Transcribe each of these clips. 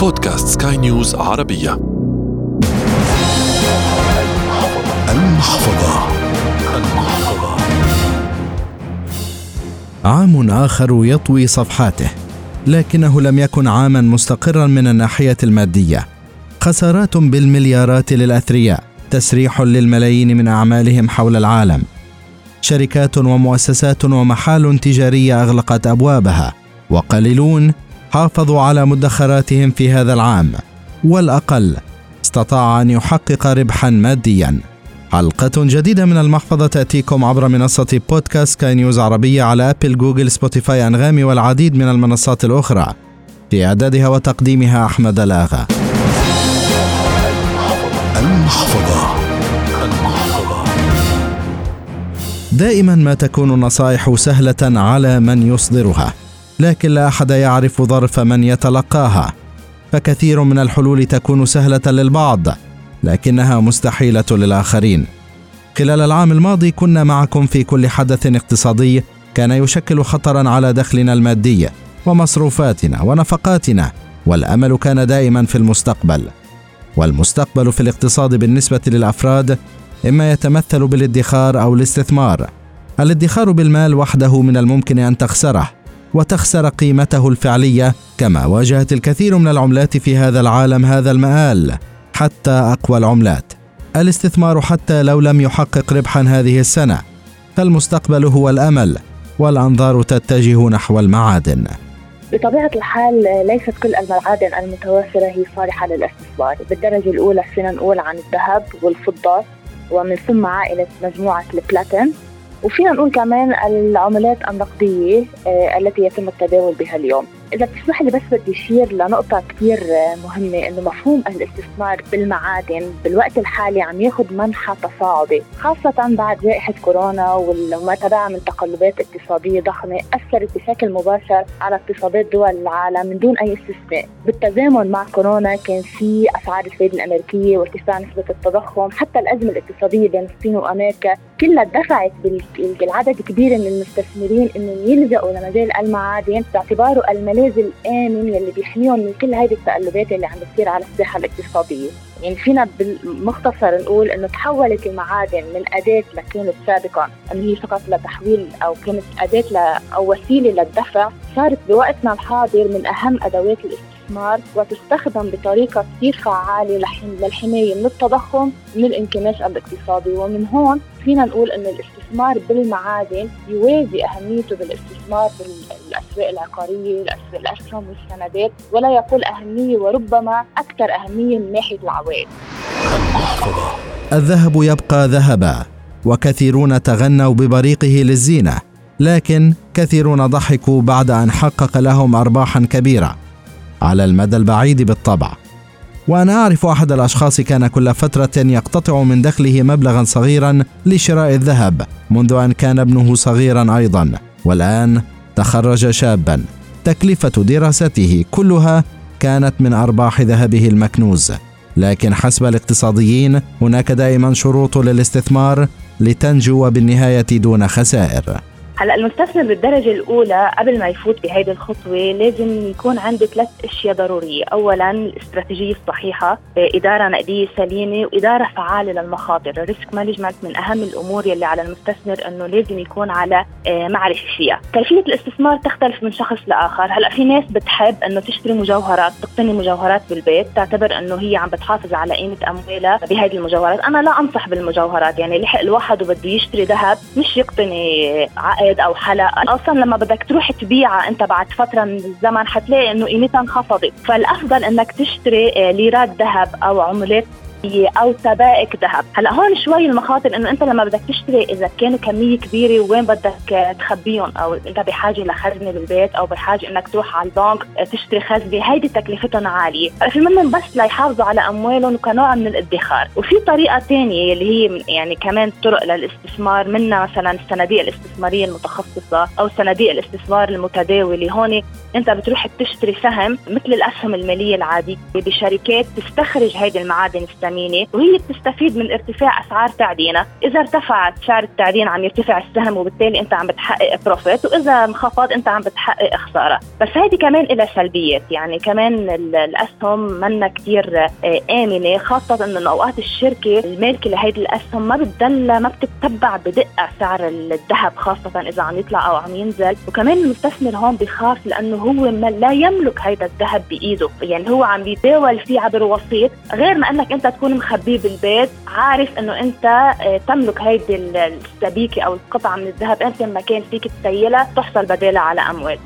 بودكاست سكاي نيوز عربية. المحفظة. المحفظة. عام آخر يطوي صفحاته لكنه لم يكن عاما مستقرا من الناحية المادية. خسارات بالمليارات للأثرياء تسريح للملايين من أعمالهم حول العالم. شركات ومؤسسات ومحال تجارية أغلقت أبوابها وقليلون حافظوا على مدخراتهم في هذا العام والأقل استطاع أن يحقق ربحا ماديا. حلقة جديدة من المحفظة تأتيكم عبر منصة بودكاست سكاي نيوز عربية على أبل جوجل سبوتيفاي أنغامي والعديد من المنصات الأخرى. في إعدادها وتقديمها أحمد المحفظة المحفظة. دائما ما تكون النصائح سهلة على من يصدرها. لكن لا أحد يعرف ظرف من يتلقاها. فكثير من الحلول تكون سهلة للبعض لكنها مستحيلة للآخرين. خلال العام الماضي كنا معكم في كل حدث اقتصادي كان يشكل خطرا على دخلنا المادي ومصروفاتنا ونفقاتنا والأمل كان دائما في المستقبل. والمستقبل في الاقتصاد بالنسبة للأفراد إما يتمثل بالادخار أو الاستثمار. الادخار بالمال وحده من الممكن أن تخسره. وتخسر قيمته الفعلية كما واجهت الكثير من العملات في هذا العالم هذا المآل حتى أقوى العملات. الاستثمار حتى لو لم يحقق ربحا هذه السنة فالمستقبل هو الأمل والأنظار تتجه نحو المعادن. بطبيعة الحال ليست كل المعادن المتوفرة هي صالحة للاستثمار. بالدرجة الأولى فينا نقول عن الذهب والفضة ومن ثم عائلة مجموعة البلاتين. وفينا نقول كمان العملات النقدية آه، التي يتم التداول بها اليوم. إذا بتسمح لي بس بدي أشير لنقطة كثير مهمة إنه مفهوم الاستثمار بالمعادن بالوقت الحالي عم ياخذ منحى تصاعدي خاصة بعد جائحة كورونا وما تبعها من تقلبات اقتصادية ضخمة أثرت بشكل مباشر على اقتصادات دول العالم من دون أي استثناء. بالتزامن مع كورونا كان في أسعار الفائدة الأمريكية وارتفاع نسبة التضخم حتى الأزمة الاقتصادية بين الصين وأمريكا كلها دفعت بالعدد كبير من المستثمرين انه يلجأوا لمجال المعادن باعتباره الملاذ الامن يلي بيحميهم من كل هذه التقلبات اللي عم بتصير على الساحة الاقتصادية، يعني فينا بالمختصر نقول إنه تحولت المعادن من أداة لكانت سابقا انه هي فقط لتحويل أو كانت أداة أو وسيلة للدفع، صارت بوقتنا الحاضر من أهم أدوات الاستثمار الاستثمار وتستخدم بطريقة كثير فعالة للحماية من التضخم من الانكماش الاقتصادي. ومن هون فينا نقول أن الاستثمار بالمعادن يوازي أهميته بالاستثمار بالأسواق العقارية الأسواق الأسهم والسندات ولا يقل أهمية وربما أكثر أهمية من ناحية العوائد. الذهب يبقى ذهبا وكثيرون تغنوا ببريقه للزينة لكن كثيرون ضحكوا بعد أن حقق لهم ارباحا كبيرة. على المدى البعيد بالطبع. وأنا أعرف أحد الأشخاص كان كل فترة يقتطع من دخله مبلغا صغيرا لشراء الذهب منذ أن كان ابنه صغيرا أيضا. والآن تخرج شابا. تكلفة دراسته كلها كانت من أرباح ذهبه المكنوز. لكن حسب الاقتصاديين هناك دائما شروط للاستثمار لتنجو بالنهاية دون خسائر. هلا المستثمر بالدرجة الأولى قبل ما يفوت بهيدي الخطوة لازم يكون عنده ثلاث أشياء ضرورية، أولاً الاستراتيجية الصحيحة، إدارة نقدية سليمة، وإدارة فعالة للمخاطر، ال risk management من أهم الأمور يلي على المستثمر إنه لازم يكون على آه، معرفة فيها. كيفية الاستثمار تختلف من شخص لآخر، هلا في ناس بتحب إنه تشتري مجوهرات، تقتني مجوهرات بالبيت، تعتبر إنه هي عم بتحافظ على قيمة أموالها بهيدي المجوهرات، أنا لا أنصح بالمجوهرات، يعني لحق الواحد وبده يشتري ذهب مش يقتني عقد زيت أو حلقه أصلا لما بدك تروح تبيعها أنت بعد فترة من الزمن حتلاقي إنه قيمتها انخفضت. فالأفضل إنك تشتري آه، ليرات ذهب أو عملات أو سبائك ذهب. هلأ هون شوي المخاطر إنه أنت لما بدك تشتري إذا كانوا كمية كبيرة وين بدك تخبيهم؟ أو انت بحاجة لخزنة بالبيت أو بحاجة إنك تروح على البنك تشتري خزنة هيدي تكلفتهم عالية. في منهم بس ليحافظوا على أموالهم وكنوع من الادخار. وفي طريقة ثانية اللي هي يعني كمان طرق للاستثمار منها مثلا الصناديق الاستثمارية المتخصصة أو صناديق الاستثمار المتداولة. هون أنت بتروح تشتري سهم مثل الأسهم المالية العادية بشركات تستخرج هيدي المعادن السنة. الثمينه وهي بتستفيد من ارتفاع أسعار تعدينها. إذا ارتفعت سعر التعدين عم يرتفع السهم وبالتالي أنت عم بتحقق بروفيت وإذا انخفض أنت عم بتحقق خسارة. بس هيدي كمان لها سلبيات يعني كمان الأسهم منا كثير آه، آمنة خاصة إنه اوقات الشركة المالكة لهيدي الأسهم ما بتدلى ما بتتبع بدقة سعر الذهب خاصة إذا عم يطلع أو عم ينزل. وكمان المستثمر هون بخاف لأنه هو ما لا يملك هيدا الذهب بإيده. يعني هو عم بيتداول فيه عبر وسيط غير ما إنك أنت تكون مخبيه بالبيت عارف إنه أنت آه، تملك هيدي السبيكة أو القطعة من الذهب أنت ما كان فيك تسيلها تحصل بدالها على أموال.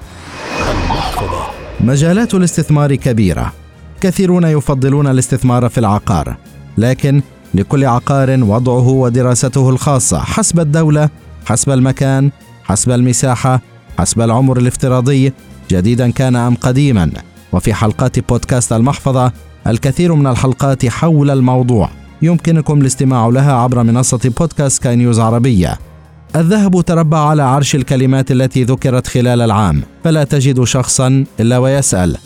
مجالات الاستثمار كبيرة. كثيرون يفضلون الاستثمار في العقار. لكن لكل عقار وضعه ودراسته الخاصة حسب الدولة حسب المكان حسب المساحة حسب العمر الافتراضي جديدا كان أم قديما. وفي حلقات بودكاست المحفظة الكثير من الحلقات حول الموضوع يمكنكم الاستماع لها عبر منصة بودكاست كاي نيوز عربية الذهب تربع على عرش الكلمات التي ذكرت خلال العام فلا تجد شخصا إلا ويسأل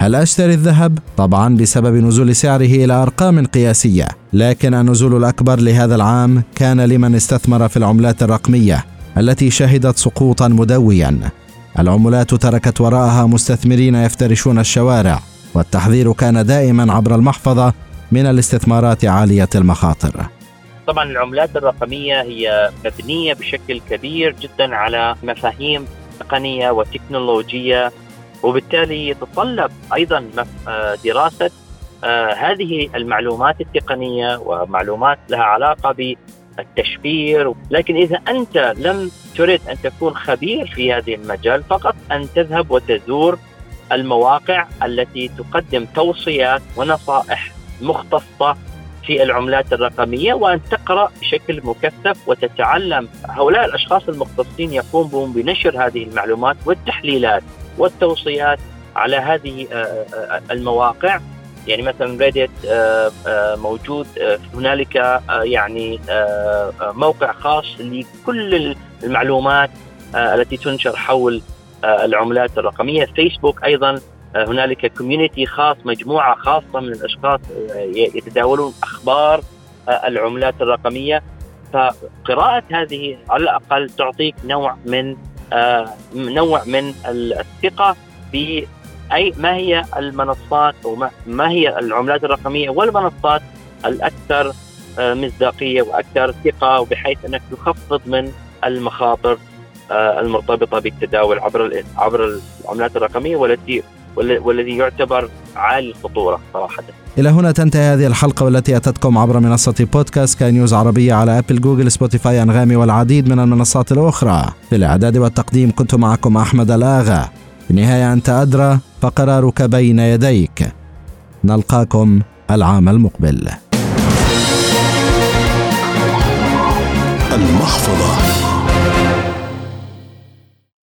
هل أشتري الذهب؟ طبعا بسبب نزول سعره إلى أرقام قياسية، لكن النزول الأكبر لهذا العام كان لمن استثمر في العملات الرقمية التي شهدت سقوطا مدويا. العملات تركت وراءها مستثمرين يفترشون الشوارع، والتحذير كان دائما عبر المحفظة من الاستثمارات عالية المخاطر. طبعا العملات الرقمية هي مبنية بشكل كبير جدا على مفاهيم تقنية وتكنولوجية وبالتالي يتطلب أيضا آه، دراسة آه، هذه المعلومات التقنية ومعلومات لها علاقة بالتشفير لكن إذا أنت لم ترد أن تكون خبير في هذه المجال فقط أن تذهب وتزور المواقع التي تقدم توصيات ونصائح مختصة في العملات الرقمية وأن تقرأ بشكل مكثف وتتعلم. هؤلاء الأشخاص المختصين يقومون بنشر هذه المعلومات والتحليلات والتوصيات على هذه آه، آه، المواقع. يعني مثلا ريدت آه، موجود هنالك يعني موقع خاص لكل المعلومات التي تنشر حول العملات الرقمية. فيسبوك أيضا هنالك كوميونتي خاص مجموعة خاصة من الأشخاص يتداولون أخبار العملات الرقمية. فقراءة هذه على الأقل تعطيك نوع من نوع من الثقة أي ما هي المنصات أو ما هي العملات الرقمية والمنصات الأكثر مصداقية وأكثر ثقة وبحيث أنك تخفض من المخاطر المرتبطة بالتداول عبر عبر العملات الرقمية والتي والذي يعتبر عالي الخطورة صراحة. إلى هنا تنتهي هذه الحلقة والتي أتتكم عبر منصة بودكاست سكاي نيوز عربية على أبل جوجل سبوتيفاي أنغامي والعديد من المنصات الأخرى في الإعداد والتقديم كنت معكم أحمد ألآغا في النهاية أنت أدرى فقرارك بين يديك. نلقاكم العام المقبل. المحفظة.